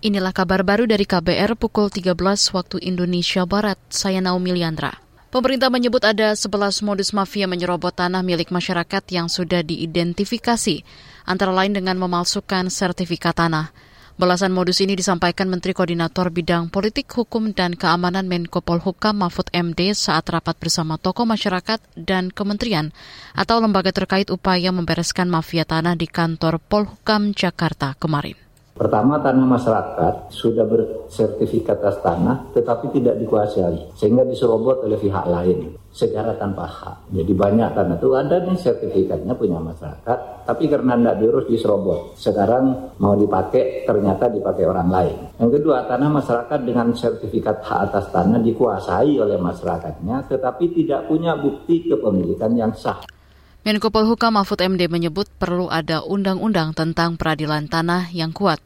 Inilah kabar baru dari KBR pukul 13 waktu Indonesia Barat. Saya Naomi Liandra. Pemerintah menyebut ada 11 modus mafia menyerobot tanah milik masyarakat yang sudah diidentifikasi, antara lain dengan memalsukan sertifikat tanah. Belasan modus ini disampaikan Menteri Koordinator Bidang Politik, Hukum, dan Keamanan Menko Polhukam Mahfud MD saat rapat bersama tokoh masyarakat dan kementerian atau lembaga terkait upaya membereskan mafia tanah di kantor Polhukam Jakarta kemarin. Pertama, tanah masyarakat sudah bersertifikat atas tanah tetapi tidak dikuasai sehingga diserobot oleh pihak lain secara tanpa hak. Jadi banyak tanah itu ada nih sertifikatnya punya masyarakat tapi karena tidak diurus diserobot. Sekarang mau dipakai ternyata dipakai orang lain. Yang kedua, tanah masyarakat dengan sertifikat hak atas tanah dikuasai oleh masyarakatnya tetapi tidak punya bukti kepemilikan yang sah. Menko Polhukam Mahfud MD menyebut perlu ada undang-undang tentang peradilan tanah yang kuat.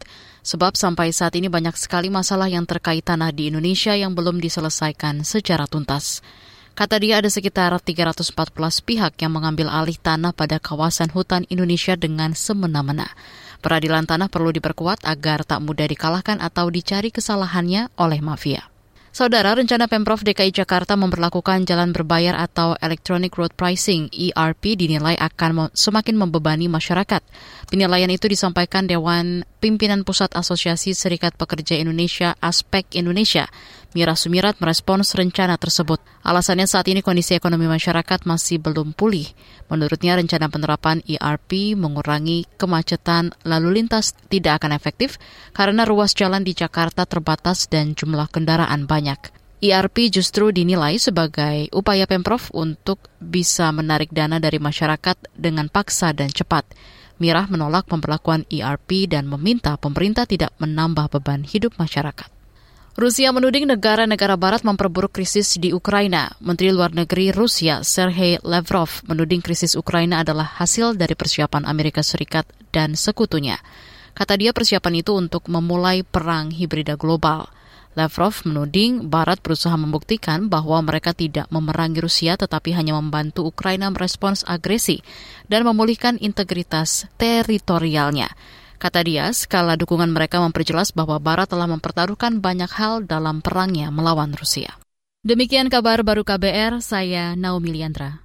Sebab sampai saat ini banyak sekali masalah yang terkait tanah di Indonesia yang belum diselesaikan secara tuntas. Kata dia ada sekitar 314 pihak yang mengambil alih tanah pada kawasan hutan Indonesia dengan semena-mena. Peradilan tanah perlu diperkuat agar tak mudah dikalahkan atau dicari kesalahannya oleh mafia. Saudara, rencana Pemprov DKI Jakarta memperlakukan jalan berbayar atau Electronic Road Pricing ERP dinilai akan semakin membebani masyarakat. Penilaian itu disampaikan Dewan Pimpinan Pusat Asosiasi Serikat Pekerja Indonesia Aspek Indonesia Mira Sumirat merespons rencana tersebut. Alasannya saat ini kondisi ekonomi masyarakat masih belum pulih. Menurutnya rencana penerapan ERP mengurangi kemacetan lalu lintas tidak akan efektif karena ruas jalan di Jakarta terbatas dan jumlah kendaraan banyak. ERP justru dinilai sebagai upaya Pemprov untuk bisa menarik dana dari masyarakat dengan paksa dan cepat. Mirah menolak pemberlakuan ERP dan meminta pemerintah tidak menambah beban hidup masyarakat. Rusia menuding negara-negara barat memperburuk krisis di Ukraina. Menteri Luar Negeri Rusia, Sergei Lavrov, menuding krisis Ukraina adalah hasil dari persiapan Amerika Serikat dan sekutunya. Kata dia persiapan itu untuk memulai perang hibrida global. Lavrov menuding Barat berusaha membuktikan bahwa mereka tidak memerangi Rusia tetapi hanya membantu Ukraina merespons agresi dan memulihkan integritas teritorialnya. Kata dia, skala dukungan mereka memperjelas bahwa Barat telah mempertaruhkan banyak hal dalam perangnya melawan Rusia. Demikian kabar baru KBR, saya Naomi Liandra.